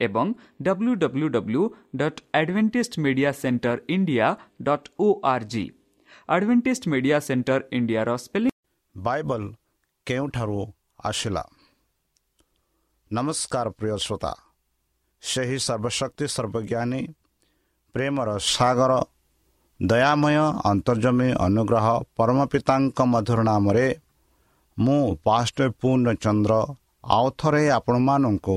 ଏବଂ W W W dot Adventist Media Centre India dot O R G Adventist Media Centre ଇଣ୍ଡିଆର spelling Bible କେଉଁଠାରୁ ଆସିଲା? ନମସ୍କାର ପ୍ରିୟ ଶ୍ରୋତା। ସେହି ସର୍ବଶକ୍ତି ସର୍ବଜ୍ଞାନୀ ପ୍ରେମର ସାଗର ଦୟାମୟ ଅନ୍ତର୍ଜମୀ ଅନୁଗ୍ରହ ପରମ ପିତାଙ୍କ ମଧୁର ନାମରେ ମୁଁ ପାଷ୍ଟ ପୂର୍ଣ୍ଣଚନ୍ଦ୍ର ଆଉ ଥରେ ଆପଣମାନଙ୍କୁ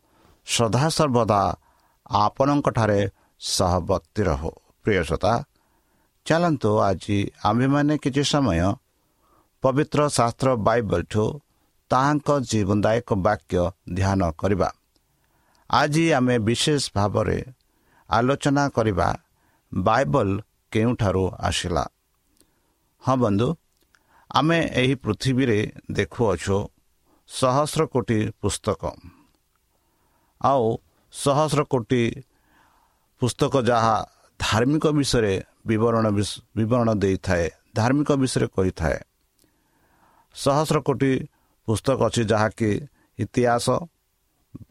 ସଦାସର୍ବଦା ଆପଣଙ୍କଠାରେ ସହବର୍ତ୍ତୀ ରହୁ। ପ୍ରିୟସତା ଚାଲନ୍ତୁ ଆଜି ଆମ୍ଭେମାନେ କିଛି ସମୟ ପବିତ୍ର ଶାସ୍ତ୍ର ବାଇବଲଠୁ ତାହାଙ୍କ ଜୀବନଦାୟକ ବାକ୍ୟ ଧ୍ୟାନ କରିବା। ଆଜି ଆମେ ବିଶେଷ ଭାବରେ ଆଲୋଚନା କରିବା ବାଇବଲ କେଉଁଠାରୁ ଆସିଲା। ହଁ ବନ୍ଧୁ ଆମେ ଏହି ପୃଥିବୀରେ ଦେଖୁଅଛୁ ସହସ୍ର କୋଟି ପୁସ୍ତକ। ଆଉ ସହସ୍ର କୋଟି ପୁସ୍ତକ ଯାହା ଧାର୍ମିକ ବିଷୟରେ ବିବରଣ ବିବରଣ ଦେଇଥାଏ ଧାର୍ମିକ ବିଷୟରେ କହିଥାଏ। ସହସ୍ର କୋଟି ପୁସ୍ତକ ଅଛି ଯାହାକି ଇତିହାସ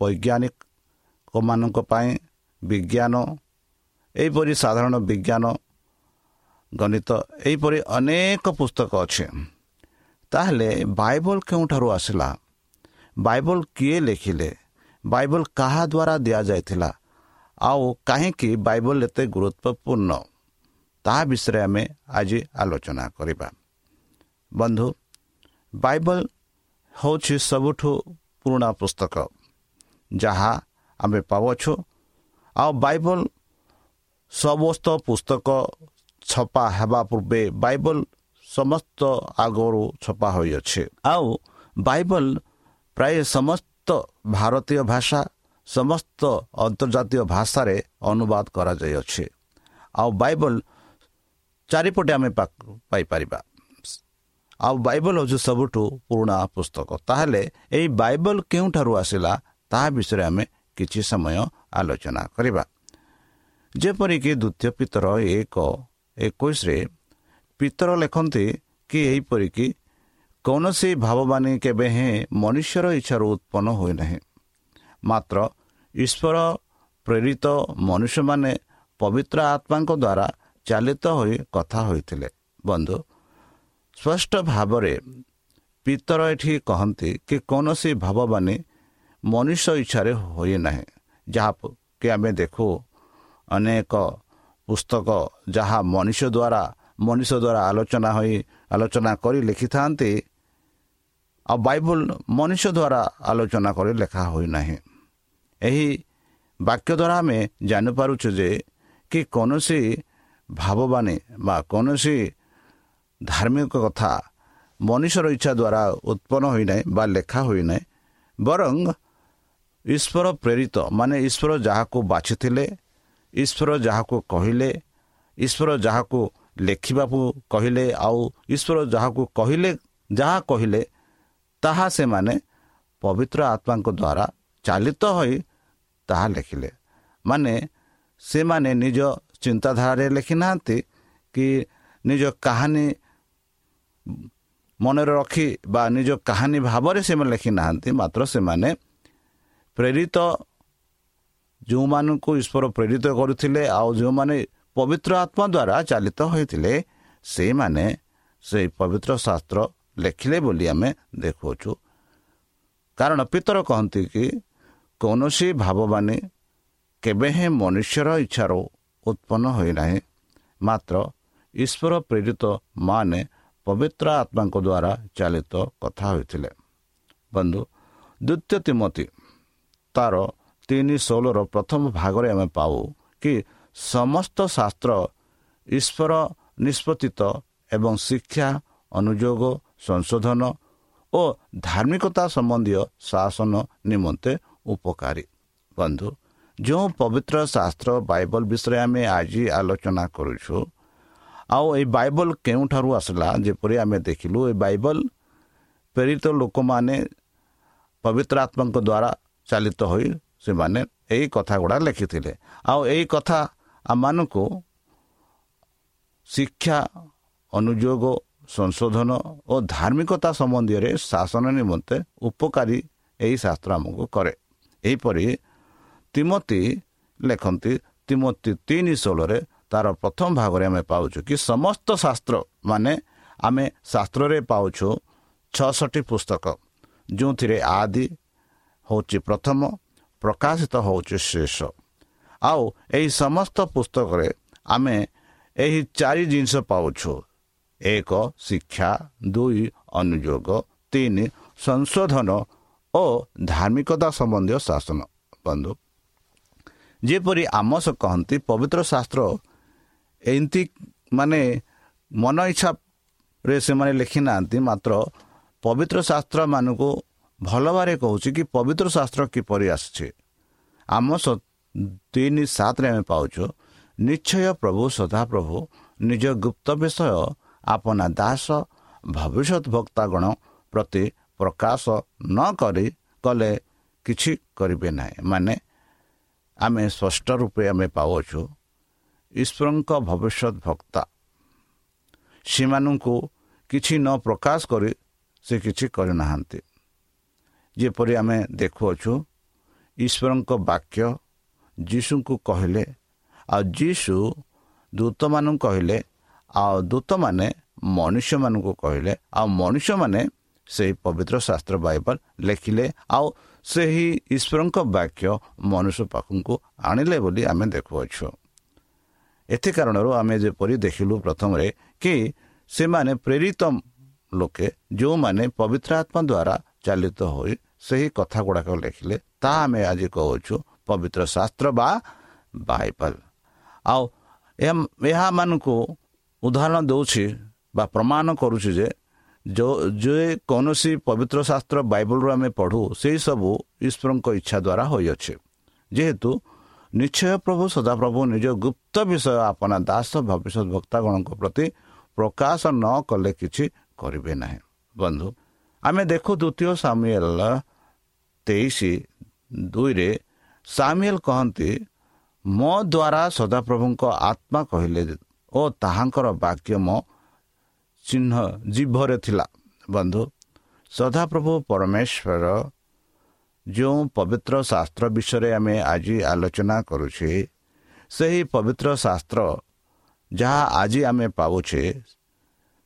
ବୈଜ୍ଞାନିକମାନଙ୍କ ପାଇଁ ବିଜ୍ଞାନ ଏହିପରି ସାଧାରଣ ବିଜ୍ଞାନ ଗଣିତ ଏହିପରି ଅନେକ ପୁସ୍ତକ ଅଛି। ତାହେଲେ ବାଇବଲ କେଉଁଠାରୁ ଆସିଲା? ବାଇବଲ କିଏ ଲେଖିଲେ? ବାଇବଲ କାହା ଦ୍ୱାରା ଦିଆଯାଇଥିଲା? ଆଉ କାହିଁକି ବାଇବଲ ଏତେ ଗୁରୁତ୍ୱପୂର୍ଣ୍ଣ? ତାହା ବିଷୟରେ ଆମେ ଆଜି ଆଲୋଚନା କରିବା। ବନ୍ଧୁ ବାଇବଲ ହେଉଛି ସବୁଠୁ ପୁରୁଣା ପୁସ୍ତକ ଯାହା ଆମେ ପାଉଛୁ ଆଉ ବାଇବଲ ସମସ୍ତ ପୁସ୍ତକ ଛପା ହେବା ପୂର୍ବେ ବାଇବଲ ସମସ୍ତ ଆଗରୁ ଛପା ହୋଇଅଛି। ଆଉ ବାଇବଲ ପ୍ରାୟ ସମସ୍ତ ଭାରତୀୟ ଭାଷା ସମସ୍ତ ଅନ୍ତର୍ଜାତୀୟ ଭାଷାରେ ଅନୁବାଦ କରାଯାଇଅଛି। ଆଉ ବାଇବଲ ଚାରିପଟେ ଆମେ ପାଇପାରିବା। ଆଉ ବାଇବଲ ହେଉଛି ସବୁଠୁ ପୁରୁଣା ପୁସ୍ତକ। ତାହେଲେ ଏହି ବାଇବଲ କେଉଁଠାରୁ ଆସିଲା ତାହା ବିଷୟରେ ଆମେ କିଛି ସମୟ ଆଲୋଚନା କରିବା। ଯେପରିକି ଦ୍ୱିତୀୟ ପିତର ଏକ ଏକୋଇଶରେ ପିତର ଲେଖନ୍ତି କି ଏହିପରିକି କୌଣସି ଭାବବାନୀ କେବେ ହେଁ ମନୁଷ୍ୟର ଇଚ୍ଛାରୁ ଉତ୍ପନ୍ନ ହୋଇନାହିଁ ମାତ୍ର ଈଶ୍ୱର ପ୍ରେରିତ ମନୁଷ୍ୟମାନେ ପବିତ୍ର ଆତ୍ମାଙ୍କ ଦ୍ୱାରା ଚାଲିତ ହୋଇ କଥା ହୋଇଥିଲେ। ବନ୍ଧୁ ସ୍ପଷ୍ଟ ଭାବରେ ପିତର ଏଠି କହନ୍ତି କି କୌଣସି ଭାବବାନୀ ମନୁଷ୍ୟ ଇଚ୍ଛାରେ ହୋଇନାହିଁ ଯାହା କି ଆମେ ଦେଖୁ ଅନେକ ପୁସ୍ତକ ଯାହା ମନୁଷ୍ୟ ଦ୍ୱାରା ମନୁଷ୍ୟ ଦ୍ୱାରା ଆଲୋଚନା ହୋଇ ଆଲୋଚନା କରି ଲେଖିଥାନ୍ତି ଆଉ ବାଇବଲ ମନୁଷ୍ୟ ଦ୍ୱାରା ଆଲୋଚନା କରି ଲେଖା ହୋଇନାହିଁ। ଏହି ବାକ୍ୟ ଦ୍ୱାରା ଆମେ ଜାଣିପାରୁଛୁ ଯେ କି କୌଣସି ଭାବବାନୀ ବା କୌଣସି ଧାର୍ମିକ କଥା ମନୁଷ୍ୟର ଇଚ୍ଛା ଦ୍ୱାରା ଉତ୍ପନ୍ନ ହୋଇନାହିଁ ବା ଲେଖା ହୋଇନାହିଁ। ବରଂ ଈଶ୍ୱର ପ୍ରେରିତ ମାନେ ଈଶ୍ୱର ଯାହାକୁ ବାଛିଥିଲେ ଈଶ୍ୱର ଯାହାକୁ କହିଲେ ଈଶ୍ୱର ଯାହାକୁ ଲେଖିବାକୁ କହିଲେ ଆଉ ଈଶ୍ୱର ଯାହାକୁ କହିଲେ ଯାହା କହିଲେ ତାହା ସେମାନେ ପବିତ୍ର ଆତ୍ମାଙ୍କ ଦ୍ୱାରା ଚାଲିତ ହୋଇ ତାହା ଲେଖିଲେ। ମାନେ ସେମାନେ ନିଜ ଚିନ୍ତାଧାରାରେ ଲେଖିନାହାନ୍ତି କି ନିଜ କାହାଣୀ ମନରେ ରଖି ବା ନିଜ କାହାଣୀ ଭାବରେ ସେମାନେ ଲେଖିନାହାନ୍ତି ମାତ୍ର ସେମାନେ ପ୍ରେରିତ ଯେଉଁମାନଙ୍କୁ ଈଶ୍ୱର ପ୍ରେରିତ କରୁଥିଲେ ଆଉ ଯେଉଁମାନେ ପବିତ୍ର ଆତ୍ମା ଦ୍ୱାରା ଚାଲିତ ହୋଇଥିଲେ ସେଇମାନେ ସେଇ ପବିତ୍ର ଶାସ୍ତ୍ର ଲେଖିଲେ ବୋଲି ଆମେ ଦେଖୁଅଛୁ। କାରଣ ପିତର କହନ୍ତି କି କୌଣସି ଭାବବାଣୀ କେବେ ହେଁ ମନୁଷ୍ୟର ଇଚ୍ଛାରୁ ଉତ୍ପନ୍ନ ହୋଇନାହିଁ ମାତ୍ର ଈଶ୍ୱର ପ୍ରେରିତ ମାନେ ପବିତ୍ର ଆତ୍ମାଙ୍କ ଦ୍ୱାରା ଚାଲିତ କଥା ହୋଇଥିଲେ। ବନ୍ଧୁ ଦ୍ୱିତୀୟ ତିମତି ତାର ତିନି ଷୋହଳର ପ୍ରଥମ ଭାଗରେ ଆମେ ପାଉ କି ସମସ୍ତ ଶାସ୍ତ୍ର ଈଶ୍ୱର ନିଷ୍ପତ୍ତିତ ଏବଂ ଶିକ୍ଷା ଅନୁଯୋଗ ସଂଶୋଧନ ଓ ଧାର୍ମିକତା ସମ୍ବନ୍ଧୀୟ ଶାସନ ନିମନ୍ତେ ଉପକାରୀ। ବନ୍ଧୁ ଯେଉଁ ପବିତ୍ର ଶାସ୍ତ୍ର ବାଇବଲ ବିଷୟରେ ଆମେ ଆଜି ଆଲୋଚନା କରୁଛୁ ଆଉ ଏଇ ବାଇବଲ କେଉଁଠାରୁ ଆସିଲା ଯେପରି ଆମେ ଦେଖିଲୁ ଏ ବାଇବଲ ପ୍ରେରିତ ଲୋକମାନେ ପବିତ୍ର ଆତ୍ମାଙ୍କ ଦ୍ୱାରା ଚାଲିତ ହୋଇ ସେମାନେ ଏଇ କଥା ଗୁଡ଼ା ଲେଖିଥିଲେ। ଆଉ ଏଇ କଥା ଆମମାନଙ୍କୁ ଶିକ୍ଷା ଅନୁଯୋଗ ସଂଶୋଧନ ଓ ଧାର୍ମିକତା ସମ୍ବନ୍ଧୀୟରେ ଶାସନ ନିମନ୍ତେ ଉପକାରୀ ଏହି ଶାସ୍ତ୍ର ଆମକୁ କରେ। ଏହିପରି ତିମତି ଲେଖନ୍ତି ତିମତି ତିନି ଷୋହଳରେ ତାର ପ୍ରଥମ ଭାଗରେ ଆମେ ପାଉଛୁ କି ସମସ୍ତ ଶାସ୍ତ୍ର ମାନେ ଆମେ ଶାସ୍ତ୍ରରେ ପାଉଛୁ ଛଅଷଠି ପୁସ୍ତକ। ଯେଉଁଥିରେ ଆଦି ହେଉଛି ପ୍ରଥମ ପ୍ରକାଶିତ ହେଉଛି ଶେଷ। ଆଉ ଏହି ସମସ୍ତ ପୁସ୍ତକରେ ଆମେ ଏହି ଚାରି ଜିନିଷ ପାଉଛୁ। ଏକ ଶିକ୍ଷା ଦୁଇ ଅନୁଯୋଗ ତିନି ସଂଶୋଧନ ଓ ଧାର୍ମିକତା ସମ୍ବନ୍ଧୀୟ ଶାସନ। ବନ୍ଧୁ ଯେପରି ଆମସ କହନ୍ତି ପବିତ୍ର ଶାସ୍ତ୍ର ଏମିତି ମାନେ ମନ ଇଚ୍ଛାରେ ସେମାନେ ଲେଖିନାହାନ୍ତି ମାତ୍ର ପବିତ୍ର ଶାସ୍ତ୍ରମାନଙ୍କୁ ଭଲ ଭାବରେ କହୁଛି କି ପବିତ୍ର ଶାସ୍ତ୍ର କିପରି ଆସିଛି। ଆମ ତିନି ସାତରେ ଆମେ ପାଉଛୁ ନିଶ୍ଚୟ ପ୍ରଭୁ ସଦାପ୍ରଭୁ ନିଜ ଗୁପ୍ତ ବିଷୟ ଆପନା ଦାସ ଭବିଷ୍ୟତ ଭକ୍ତାଗଣ ପ୍ରତି ପ୍ରକାଶ ନ କରି କଲେ କିଛି କରିବେ ନାହିଁ। ମାନେ ଆମେ ସ୍ପଷ୍ଟ ରୂପେ ଆମେ ପାଉଛୁ ଈଶ୍ୱରଙ୍କ ଭବିଷ୍ୟତ ଭକ୍ତା ସେମାନଙ୍କୁ କିଛି ନ ପ୍ରକାଶ କରି ସେ କିଛି କରିନାହାନ୍ତି। ଯେପରି ଆମେ ଦେଖୁଅଛୁ ଈଶ୍ୱରଙ୍କ ବାକ୍ୟ ଯୀଶୁଙ୍କୁ କହିଲେ ଆଉ ଯୀଶୁ ଦୂତମାନଙ୍କୁ କହିଲେ ଆଉ ଦୂତମାନେ ମନୁଷ୍ୟମାନଙ୍କୁ କହିଲେ ଆଉ ମନୁଷ୍ୟମାନେ ସେହି ପବିତ୍ର ଶାସ୍ତ୍ର ବାଇବଲ ଲେଖିଲେ ଆଉ ସେହି ଈଶ୍ୱରଙ୍କ ବାକ୍ୟ ମନୁଷ୍ୟ ପାଖକୁ ଆଣିଲେ ବୋଲି ଆମେ ଦେଖୁଅଛୁ। ଏଥି କାରଣରୁ ଆମେ ଯେପରି ଦେଖିଲୁ ପ୍ରଥମରେ କି ସେମାନେ ପ୍ରେରିତ ଲୋକେ ଯେଉଁମାନେ ପବିତ୍ର ଆତ୍ମା ଦ୍ୱାରା ଚାଲିତ ହୋଇ ସେହି କଥା ଗୁଡ଼ାକ ଲେଖିଲେ ତାହା ଆମେ ଆଜି କହୁଛୁ ପବିତ୍ର ଶାସ୍ତ୍ର ବା ବାଇବଲ। ଆଉ ଏହାମାନଙ୍କୁ ଉଦାହରଣ ଦେଉଛି ବା ପ୍ରମାଣ କରୁଛି ଯେ ଯେ କୌଣସି ପବିତ୍ର ଶାସ୍ତ୍ର ବାଇବଲରୁ ଆମେ ପଢ଼ୁ ସେହିସବୁ ଈଶ୍ୱରଙ୍କ ଇଚ୍ଛା ଦ୍ୱାରା ହୋଇଅଛି। ଯେହେତୁ ନିଶ୍ଚୟ ପ୍ରଭୁ ସଦାପ୍ରଭୁ ନିଜ ଗୁପ୍ତ ବିଷୟ ଆପଣା ଦାସ ଭବିଷ୍ୟତ ବକ୍ତାଗଣଙ୍କ ପ୍ରତି ପ୍ରକାଶ ନ କଲେ କିଛି କରିବେ ନାହିଁ। ବନ୍ଧୁ ଆମେ ଦେଖୁ ଦ୍ୱିତୀୟ ସାମିଏଲ ତେଇଶ ଦୁଇରେ ସାମିଏଲ କହନ୍ତି ମୋ ଦ୍ୱାରା ସଦାପ୍ରଭୁଙ୍କ ଆତ୍ମା କହିଲେ ଓ ତାହାଙ୍କର ବାକ୍ୟ ମୋ ଚିହ୍ନ ଜିଭରେ ଥିଲା। ବନ୍ଧୁ ସଦାପ୍ରଭୁ ପରମେଶ୍ୱର ଯେଉଁ ପବିତ୍ର ଶାସ୍ତ୍ର ବିଷୟରେ ଆମେ ଆଜି ଆଲୋଚନା କରୁଛେ ସେହି ପବିତ୍ର ଶାସ୍ତ୍ର ଯାହା ଆଜି ଆମେ ପାଉଛେ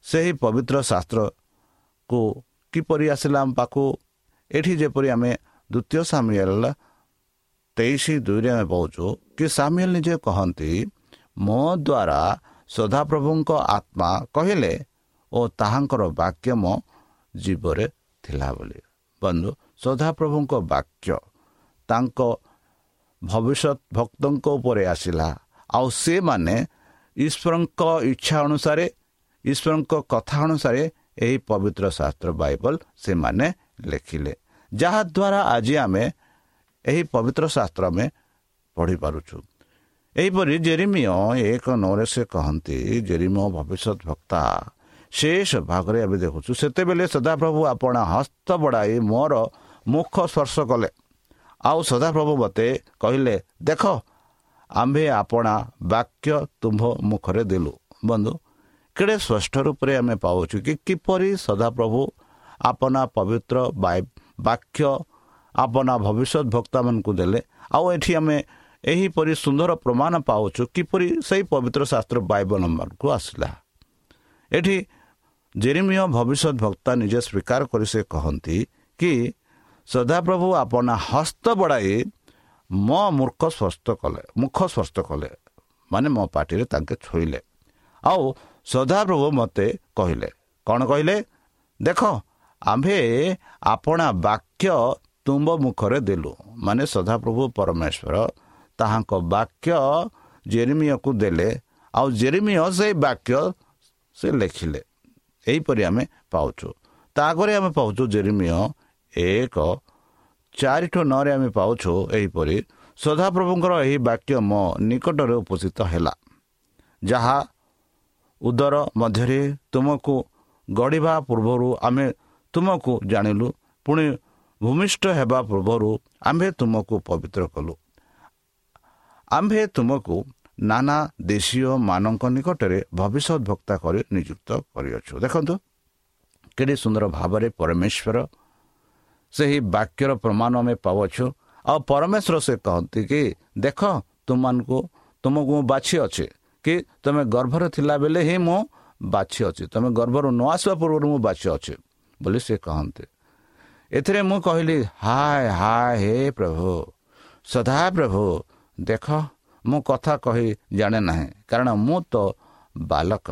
ସେହି ପବିତ୍ର ଶାସ୍ତ୍ରକୁ କିପରି ଆସିଲା ଆମ ପାଖକୁ? ଏଠି ଯେପରି ଆମେ ଦ୍ୱିତୀୟ ସାମିଏଲ ତେଇଶ ଦୁଇରେ ଆମେ ପାଉଛୁ କି ସାମିଏଲ ନିଜେ କହନ୍ତି ମୋ ଦ୍ୱାରା ସଦାପ୍ରଭୁଙ୍କ ଆତ୍ମା କହିଲେ ଓ ତାହାଙ୍କର ବାକ୍ୟ ମୋ ଜୀବରେ ଥିଲା ବୋଲି। ବନ୍ଧୁ ସଦାପ୍ରଭୁଙ୍କ ବାକ୍ୟ ତାଙ୍କ ଭବିଷ୍ୟତ ଭକ୍ତଙ୍କ ଉପରେ ଆସିଲା। ଆଉ ସେମାନେ ଈଶ୍ୱରଙ୍କ ଇଚ୍ଛା ଅନୁସାରେ ଈଶ୍ୱରଙ୍କ କଥା ଅନୁସାରେ ଏହି ପବିତ୍ର ଶାସ୍ତ୍ର ବାଇବଲ ସେମାନେ ଲେଖିଲେ। ଯାହାଦ୍ୱାରା ଆଜି ଆମେ ଏହି ପବିତ୍ର ଶାସ୍ତ୍ର ଆମେ ପଢ଼ିପାରୁଛୁ। ଏହିପରି ଜେରିମିୟ ଏକ ନଅରେ ସେ କହନ୍ତି ଜେରିମିୟ ଭବିଷ୍ୟତ ଭକ୍ତା। ଶେଷ ଭାଗରେ ଏବେ ଦେଖୁଛୁ ସେତେବେଳେ ସଦାପ୍ରଭୁ ଆପଣ ହସ୍ତ ବଢ଼ାଇ ମୋର ମୁଖ ସ୍ପର୍ଶ କଲେ। ଆଉ ସଦାପ୍ରଭୁ ମୋତେ କହିଲେ ଦେଖ ଆମ୍ଭେ ଆପଣା ବାକ୍ୟ ତୁମ୍ଭ ମୁଖରେ ଦେଲୁ। ବନ୍ଧୁ କେଡ଼େ ସ୍ପଷ୍ଟ ରୂପରେ ଆମେ ପାଉଛୁ କି କିପରି ସଦାପ୍ରଭୁ ଆପଣା ପବିତ୍ର ବାକ୍ୟ ଆପଣା ଭବିଷ୍ୟତ ଭକ୍ତାମାନଙ୍କୁ ଦେଲେ। ଆଉ ଏଠି ଆମେ ଏହିପରି ସୁନ୍ଦର ପ୍ରମାଣ ପାଉଛୁ କିପରି ସେହି ପବିତ୍ର ଶାସ୍ତ୍ର ବାଇବଲ ନମ୍ବରକୁ ଆସିଲା। ଏଠି ଜେରିମିୟ ଭବିଷ୍ୟତ ଭକ୍ତା ନିଜେ ସ୍ୱୀକାର କରି ସେ କହନ୍ତି କି ସଦାପ୍ରଭୁ ଆପଣା ହସ୍ତ ବଢ଼ାଇ ମୋ ମୂର୍ଖ ସ୍ୱସ୍ଥ କଲେ ମୁଖ ସ୍ୱସ୍ଥ କଲେ ମାନେ ମୋ ପାଟିରେ ତାଙ୍କେ ଛୁଇଁଲେ। ଆଉ ସଦାପ୍ରଭୁ ମୋତେ କହିଲେ କ'ଣ କହିଲେ? ଦେଖ ଆମ୍ଭେ ଆପଣା ବାକ୍ୟ ତୁମ୍ଭ ମୁଖରେ ଦେଲୁ ମାନେ ସଦାପ୍ରଭୁ ପରମେଶ୍ୱର ତାହାଙ୍କ ବାକ୍ୟ ଜେରିମିୟକୁ ଦେଲେ। ଆଉ ଜେରିମିୟ ସେଇ ବାକ୍ୟ ସେ ଲେଖିଲେ। ଏହିପରି ଆମେ ପାଉଛୁ। ତା ଆଗରେ ଆମେ ପାଉଛୁ ଜେରିମିୟ ଏକ। ଚାରିଠୁ ନଅରେ ଆମେ ପାଉଛୁ ଏହିପରି ସଦାପ୍ରଭୁଙ୍କର ଏହି ବାକ୍ୟ ମୋ ନିକଟରେ ଉପସ୍ଥିତ ହେଲା। ଯାହା ଉଦର ମଧ୍ୟରେ ତୁମକୁ ଗଢ଼ିବା ପୂର୍ବରୁ ଆମେ ତୁମକୁ ଜାଣିଲୁ। ପୁଣି ଭୂମିଷ୍ଠ ହେବା ପୂର୍ବରୁ ଆମ୍ଭେ ତୁମକୁ ପବିତ୍ର କଲୁ। ଆମ୍ଭେ ତୁମକୁ ନାନା ଦେଶୀୟମାନଙ୍କ ନିକଟରେ ଭବିଷ୍ୟତ ବକ୍ତା କରି ନିଯୁକ୍ତ କରିଅଛୁ। ଦେଖନ୍ତୁ କେଡ଼େ ସୁନ୍ଦର ଭାବରେ ପରମେଶ୍ୱର ସେହି ବାକ୍ୟର ପ୍ରମାଣ ଆମେ ପାଉଅଛୁ। ଆଉ ପରମେଶ୍ୱର ସେ କହନ୍ତି କି ଦେଖ ତୁମମାନଙ୍କୁ ତୁମକୁ ମୁଁ ବାଛି ଅଛି କି ତୁମେ ଗର୍ଭରେ ଥିଲାବେଳେ ହିଁ ମୁଁ ବାଛି ଅଛି ତୁମେ ଗର୍ଭରୁ ନ ଆସିବା ପୂର୍ବରୁ ମୁଁ ବାଛି ଅଛି ବୋଲି ସେ କହନ୍ତି। ଏଥିରେ ମୁଁ କହିଲି ହାୟ ହାୟ ହେ ପ୍ରଭୁ ସଦା ପ୍ରଭୁ ଦେଖ ମୁଁ କଥା କହି ଜାଣେ ନାହିଁ। କାରଣ ମୁଁ ତ ବାଲକ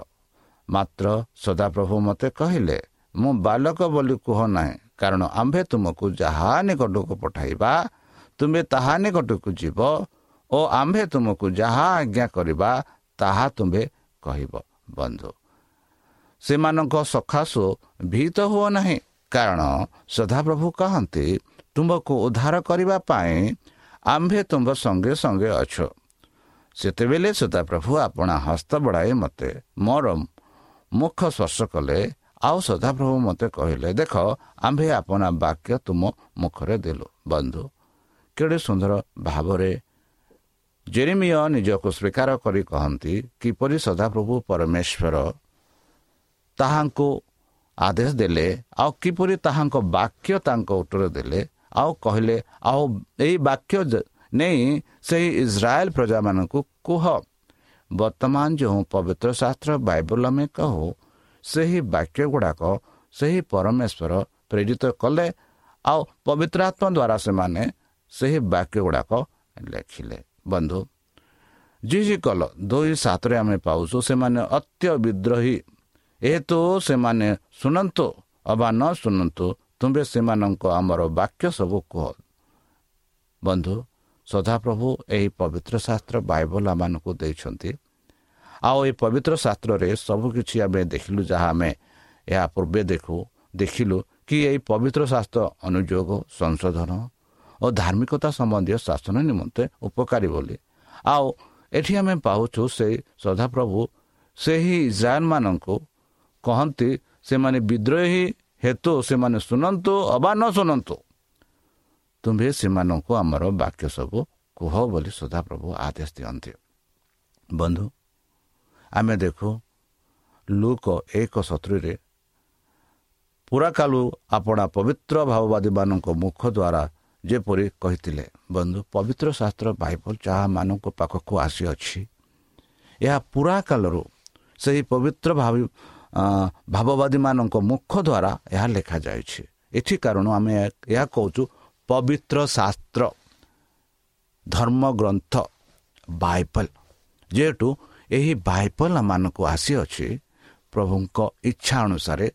ମାତ୍ର ସଦାପ୍ରଭୁ ମୋତେ କହିଲେ ମୁଁ ବାଲକ ବୋଲି କୁହ ନାହିଁ। କାରଣ ଆମ୍ଭେ ତୁମକୁ ଯାହା ନିକଟକୁ ପଠାଇବା ତୁମେ ତାହା ନିକଟକୁ ଯିବ ଓ ଆମ୍ଭେ ତୁମକୁ ଯାହା ଆଜ୍ଞା କରିବା ତାହା ତୁମ୍ଭେ କହିବ ବନ୍ଧୁ। ସେମାନଙ୍କ ସକାଶୁ ଭୀତ ହୁଅ ନାହିଁ। କାରଣ ସଦାପ୍ରଭୁ କହନ୍ତି ତୁମକୁ ଉଦ୍ଧାର କରିବା ପାଇଁ ଆମ୍ଭେ ତୁମ୍ଭ ସଙ୍ଗେ ସଙ୍ଗେ ଅଛ। ସେତେବେଳେ ସଦାପ୍ରଭୁ ଆପଣା ହସ୍ତ ବଢ଼ାଇ ମୋତେ ମୋର ମୁଖ ସ୍ପର୍ଶ କଲେ ଆଉ ସଦାପ୍ରଭୁ ମୋତେ କହିଲେ ଦେଖ ଆମ୍ଭେ ଆପଣା ବାକ୍ୟ ତୁମ ମୁଖରେ ଦେଲୁ ବନ୍ଧୁ। କେଡ଼େ ସୁନ୍ଦର ଭାବରେ ଜେରିମିୟ ନିଜକୁ ସ୍ୱୀକାର କରି କହନ୍ତି କିପରି ସଦାପ୍ରଭୁ ପରମେଶ୍ୱର ତାହାଙ୍କୁ ଆଦେଶ ଦେଲେ ଆଉ କିପରି ତାହାଙ୍କ ବାକ୍ୟ ତାଙ୍କ ଉତ୍ତର ଦେଲେ ଆଉ କହିଲେ ଆଉ ଏହି ବାକ୍ୟ ନେଇ ସେହି ଇସ୍ରାଏଲ ପ୍ରଜାମାନଙ୍କୁ କୁହ। ବର୍ତ୍ତମାନ ଯେଉଁ ପବିତ୍ର ଶାସ୍ତ୍ର ବାଇବଲ ଆମେ କହୁ ସେହି ବାକ୍ୟ ଗୁଡ଼ାକ ସେହି ପରମେଶ୍ୱର ପ୍ରେରିତ କଲେ ଆଉ ପବିତ୍ର ଆତ୍ମା ଦ୍ୱାରା ସେମାନେ ସେହି ବାକ୍ୟ ଗୁଡ଼ାକ ଲେଖିଲେ। ବନ୍ଧୁ ଜି କଲ ଦୁଇ ସାତରେ ଆମେ ପାଉଛୁ ସେମାନେ ଅତ୍ୟ ବିଦ୍ରୋହୀ। ଏହେତୁ ସେମାନେ ଶୁଣନ୍ତୁ ଅବା ନ ଶୁଣନ୍ତୁ ତୁମ୍ଭେ ସେମାନଙ୍କ ଆମର ବାକ୍ୟ ସବୁ କୁହ। ବନ୍ଧୁ ସଦାପ୍ରଭୁ ଏହି ପବିତ୍ର ଶାସ୍ତ୍ର ବାଇବଲ ଆମମାନଙ୍କୁ ଦେଇଛନ୍ତି। ଆଉ ଏହି ପବିତ୍ର ଶାସ୍ତ୍ରରେ ସବୁକିଛି ଆମେ ଦେଖିଲୁ ଯାହା ଆମେ ଏହା ପୂର୍ବେ ଦେଖୁ ଦେଖିଲୁ କି ଏହି ପବିତ୍ର ଶାସ୍ତ୍ର ଅନୁଯୋଗ ସଂଶୋଧନ ଓ ଧାର୍ମିକତା ସମ୍ବନ୍ଧୀୟ ଶାସନ ନିମନ୍ତେ ଉପକାରୀ ବୋଲି। ଆଉ ଏଠି ଆମେ ପାଉଛୁ ସେଇ ସଦାପ୍ରଭୁ ସେହି ଇସ୍ରାଏଲମାନଙ୍କୁ କହନ୍ତି ସେମାନେ ବିଦ୍ରୋହୀ ହେତୁ ସେମାନେ ଶୁଣନ୍ତୁ ଅବା ନ ଶୁଣନ୍ତୁ। ତୁମ୍ଭେ ସେମାନଙ୍କୁ ଆମର ବାକ୍ୟ ସବୁ କୁହ ବୋଲି ସଦାପ୍ରଭୁ ଆଦେଶ ଦିଅନ୍ତି। ବନ୍ଧୁ ଆମେ ଦେଖୁ ଲୁକ ଏକ ସତୁରିରେ ପୁରାକାଳୁ ଆପଣା ପବିତ୍ର ଭାବବାଦୀମାନଙ୍କ ମୁଖ ଦ୍ୱାରା ଯେପରି କହିଥିଲେ ବନ୍ଧୁ ପବିତ୍ର ଶାସ୍ତ୍ର ବାଇବଲ ଯାହାମାନଙ୍କ ପାଖକୁ ଆସିଅଛି ଏହା ପୁରା କାଳରୁ ସେହି ପବିତ୍ର ଭାବି ଭାବବାଦୀମାନଙ୍କ ମୁଖ ଦ୍ୱାରା ଏହା ଲେଖାଯାଇଛି। ଏଥି କାରଣ ଆମେ ଏହା କହୁଛୁ ପବିତ୍ର ଶାସ୍ତ୍ର ଧର୍ମଗ୍ରନ୍ଥ ବାଇବଲ। ଯେହେତୁ ଏହି ବାଇବଲ ଆମମାନଙ୍କୁ ଆସିଅଛି ପ୍ରଭୁଙ୍କ ଇଚ୍ଛା ଅନୁସାରେ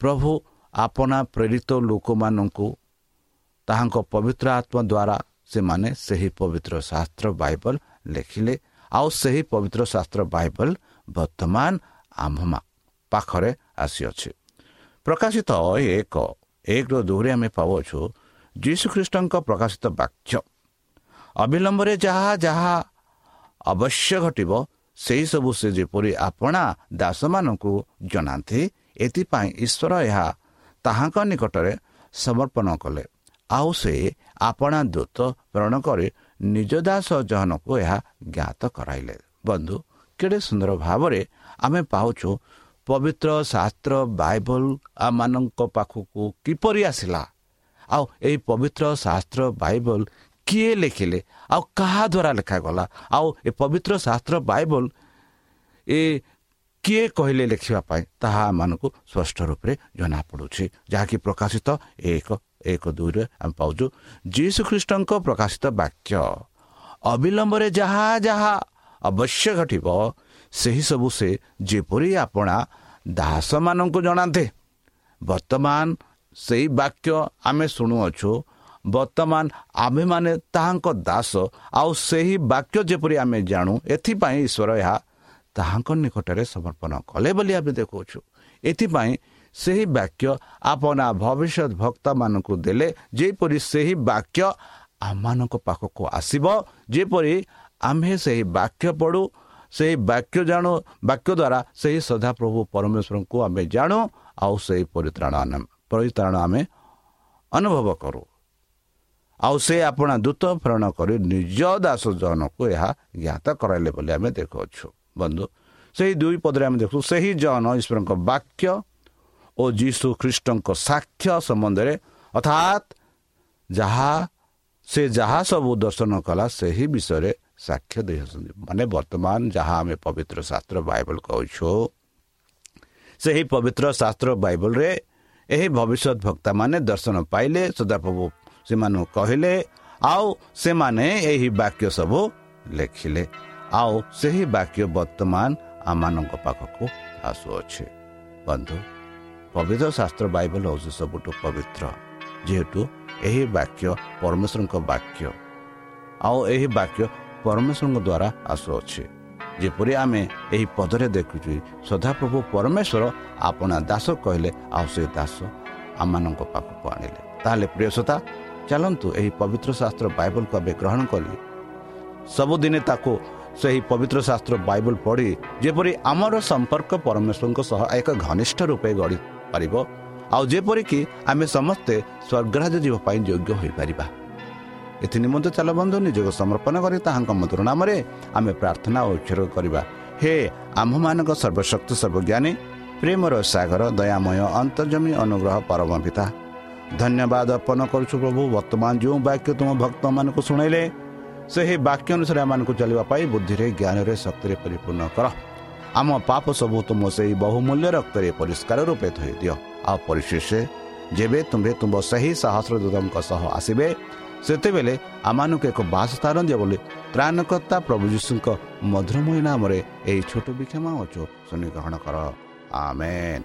ପ୍ରଭୁ ଆପଣା ପ୍ରେରିତ ଲୋକମାନଙ୍କୁ ତାହାଙ୍କ ପବିତ୍ର ଆତ୍ମା ଦ୍ୱାରା ସେମାନେ ସେହି ପବିତ୍ର ଶାସ୍ତ୍ର ବାଇବଲ ଲେଖିଲେ। ଆଉ ସେହି ପବିତ୍ର ଶାସ୍ତ୍ର ବାଇବଲ ବର୍ତ୍ତମାନ ଆମ୍ଭ ପାଖରେ ଆସିଅଛି। ପ୍ରକାଶିତ ଏକ ଏକର ଦୁଇରେ ଆମେ ପାଉଅଛୁ ଯୀଶୁଖ୍ରୀଷ୍ଟଙ୍କ ପ୍ରକାଶିତ ବାକ୍ୟ। ଅବିଳମ୍ବରେ ଯାହା ଯାହା ଅବଶ୍ୟ ଘଟିବ ସେହିସବୁ ସେ ଯେପରି ଆପଣା ଦାସମାନଙ୍କୁ ଜଣାନ୍ତି ଏଥିପାଇଁ ଈଶ୍ୱର ଏହା ତାହାଙ୍କ ନିକଟରେ ସମର୍ପଣ କଲେ। ଆଉ ସେ ଆପଣା ଦୂତ ପ୍ରେରଣ କରି ନିଜ ଦାସ ଜହନକୁ ଏହା ଜ୍ଞାତ କରାଇଲେ। ବନ୍ଧୁ କେଡ଼େ ସୁନ୍ଦର ଭାବରେ ଆମେ ପାଉଛୁ ପବିତ୍ର ଶାସ୍ତ୍ର ବାଇବଲ ଆମମାନଙ୍କ ପାଖକୁ କିପରି ଆସିଲା? ଆଉ ଏହି ପବିତ୍ର ଶାସ୍ତ୍ର ବାଇବଲ କିଏ ଲେଖିଲେ? ଆଉ କାହା ଦ୍ୱାରା ଲେଖାଗଲା? ଆଉ ଏ ପବିତ୍ର ଶାସ୍ତ୍ର ବାଇବଲ ଏ କିଏ କହିଲେ ଲେଖିବା ପାଇଁ? ତାହା ଆମମାନଙ୍କୁ ସ୍ପଷ୍ଟ ରୂପରେ ଜଣାପଡ଼ୁଛି। ଯାହାକି ପ୍ରକାଶିତ ଏକ ଏକ ଦୁଇରେ ଆମେ ପାଉଛୁ। ଯୀଶୁ ଖ୍ରୀଷ୍ଟଙ୍କ ପ୍ରକାଶିତ ବାକ୍ୟ ଅବିଳମ୍ବରେ ଯାହା ଯାହା ଅବଶ୍ୟ ଘଟିବ ସେହିସବୁ ସେ ଯେପରି ଆପଣା ଦାସମାନଙ୍କୁ ଜଣାନ୍ତେ। ବର୍ତ୍ତମାନ ସେଇ ବାକ୍ୟ ଆମେ ଶୁଣୁଅଛୁ ବର୍ତ୍ତମାନ ଆମ୍ଭେମାନେ ତାହାଙ୍କ ଦାସ ଆଉ ସେହି ବାକ୍ୟ ଯେପରି ଆମେ ଜାଣୁ ଏଥିପାଇଁ ଈଶ୍ୱର ଏହା ତାହାଙ୍କ ନିକଟରେ ସମର୍ପଣ କଲେ ବୋଲି ଆମେ ଦେଖୁଅଛୁ। ଏଥିପାଇଁ ସେହି ବାକ୍ୟ ଆପଣା ଭବିଷ୍ୟତ ଭକ୍ତମାନଙ୍କୁ ଦେଲେ ଯେପରି ସେହି ବାକ୍ୟ ଆମମାନଙ୍କ ପାଖକୁ ଆସିବ ଯେପରି ଆମ୍ଭେ ସେହି ବାକ୍ୟ ପଢ଼ୁ ସେହି ବାକ୍ୟ ଜାଣୁ ବାକ୍ୟ ଦ୍ୱାରା ସେହି ସଦାପ୍ରଭୁ ପରମେଶ୍ୱରଙ୍କୁ ଆମେ ଜାଣୁ ଆଉ ସେହି ପରିତ୍ରାଣ ପରିତ୍ରାଣ ଆମେ ଅନୁଭବ କରୁ। ଆଉ ସେ ଆପଣା ଦୂତ ପ୍ରେରଣ କରି ନିଜ ଦାସ ଜନକୁ ଏହା ଜ୍ଞାତ କରାଇଲେ ବୋଲି ଆମେ ଦେଖୁଅଛୁ। ବନ୍ଧୁ ସେହି ଦୁଇ ପଦରେ ଆମେ ଦେଖୁ ସେହି ଜନ ଈଶ୍ୱରଙ୍କ ବାକ୍ୟ ଓ ଯୀଶୁ ଖ୍ରୀଷ୍ଟଙ୍କ ସାକ୍ଷ୍ୟ ସମ୍ବନ୍ଧରେ ଅର୍ଥାତ୍ ଯାହା ସେ ଯାହା ସବୁ ଦର୍ଶନ କଲା ସେହି ବିଷୟରେ ସାକ୍ଷ୍ୟ ଦେଇଛନ୍ତି ମାନେ ବର୍ତ୍ତମାନ ଯାହା ଆମେ ପବିତ୍ର ଶାସ୍ତ୍ର ବାଇବଲ କହୁଛୁ ସେହି ପବିତ୍ର ଶାସ୍ତ୍ର ବାଇବଲରେ ଏହି ଭବିଷ୍ୟତ ଭକ୍ତାମାନେ ଦର୍ଶନ ପାଇଲେ ସଦାପ୍ରଭୁ ସେମାନଙ୍କୁ କହିଲେ ଆଉ ସେମାନେ ଏହି ବାକ୍ୟ ସବୁ ଲେଖିଲେ ଆଉ ସେହି ବାକ୍ୟ ବର୍ତ୍ତମାନ ଆମମାନଙ୍କ ପାଖକୁ ଆସୁଅଛି। ବନ୍ଧୁ ପବିତ୍ର ଶାସ୍ତ୍ର ବାଇବଲ ହେଉଛି ସବୁଠୁ ପବିତ୍ର ଯେହେତୁ ଏହି ବାକ୍ୟ ପରମେଶ୍ୱରଙ୍କ ବାକ୍ୟ ଆଉ ଏହି ବାକ୍ୟ ପରମେଶ୍ୱରଙ୍କ ଦ୍ୱାରା ଆସୁଅଛି ଯେପରି ଆମେ ଏହି ପଦରେ ଦେଖୁଛୁ ସଦାପ୍ରଭୁ ପରମେଶ୍ୱର ଆପଣା ଦାସ କହିଲେ ଆଉ ସେ ଦାସ ଆମମାନଙ୍କ ପାଖକୁ ଆଣିଲେ ତାହେଲେ ପ୍ରିୟସତା ଚାଲନ୍ତୁ ଏହି ପବିତ୍ର ଶାସ୍ତ୍ର ବାଇବଲକୁ ଆମେ ଗ୍ରହଣ କରି ସବୁଦିନେ ତାକୁ ସେହି ପବିତ୍ର ଶାସ୍ତ୍ର ବାଇବଲ ପଢ଼ି ଯେପରି ଆମର ସମ୍ପର୍କ ପରମେଶ୍ୱରଙ୍କ ସହ ଏକ ଘନିଷ୍ଠ ରୂପେ ଗଢ଼ି ପାରିବ ଆଉ ଯେପରିକି ଆମେ ସମସ୍ତେ ସ୍ୱର୍ଗରାଜ ଯିବା ପାଇଁ ଯୋଗ୍ୟ ହୋଇପାରିବା। ଏଥି ନିମନ୍ତେ ଚାଲ ବନ୍ଧୁ ନିଜକୁ ସମର୍ପଣ କରି ତାହାଙ୍କ ମଧୁର ନାମରେ ଆମେ ପ୍ରାର୍ଥନା ଓ ଉଚ୍ଛେଦ କରିବା। ହେ ଆମ୍ଭମାନଙ୍କ ସର୍ବଶକ୍ତି ସର୍ବଜ୍ଞାନୀ ପ୍ରେମର ସାଗର ଦୟାମୟ ଅନ୍ତର୍ଜମୀ ଅନୁଗ୍ରହ ପରମ ପିତା। ଧନ୍ୟବାଦ ଅର୍ପଣ କରୁଛୁ ପ୍ରଭୁ ବର୍ତ୍ତମାନ ଯେଉଁ ବାକ୍ୟ ତୁମ ଭକ୍ତମାନଙ୍କୁ ଶୁଣାଇଲେ ସେହି ବାକ୍ୟ ଅନୁସାରେ ଆମମାନଙ୍କୁ ଚାଲିବା ପାଇଁ ବୁଦ୍ଧିରେ ଜ୍ଞାନରେ ଶକ୍ତିରେ ପରିପୂର୍ଣ୍ଣ କର। ଆମ ପାପ ସବୁ ତୁମ ସେହି ବହୁମୂଲ୍ୟ ରକ୍ତରେ ପରିଷ୍କାର ରୂପେ ଧୋଇ ଦିଅ। ଆଉ ପରିଶେଷ ଯେବେ ତୁମ୍ଭେ ତୁମ ସେହି ସହସ୍ର ଦୂତଙ୍କ ସହ ଆସିବେ ସେତେବେଳେ ଆମମାନଙ୍କୁ ଏକ ବାସ ସ୍ଥାନ ଦିଅ ବୋଲି ତ୍ରାଣକର୍ତ୍ତା ପ୍ରଭୁ ଯୀଶୁଙ୍କ ମଧୁରମୟ ନାମରେ ଏହି ଛୋଟ ବିକ୍ଷମା ଅଛୁ ଶୁଣି ଗ୍ରହଣ କର। ଆମେନ୍।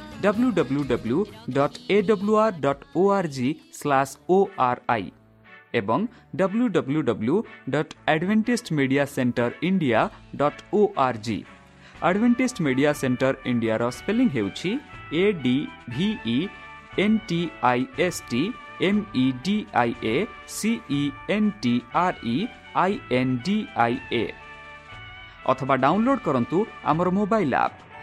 W W W dot A W R dot O R G slash O R I ଏବଂ W W W dot Adventist Media Centre India dot O R G Adventist Media Centre ଇଣ୍ଡିଆର ସ୍ପେଲିଂ ହେଉଛି A D V E N T I S T M E D I A C E N T R E I N D I A ଅଥବା download କରନ୍ତୁ ଆମର mobile app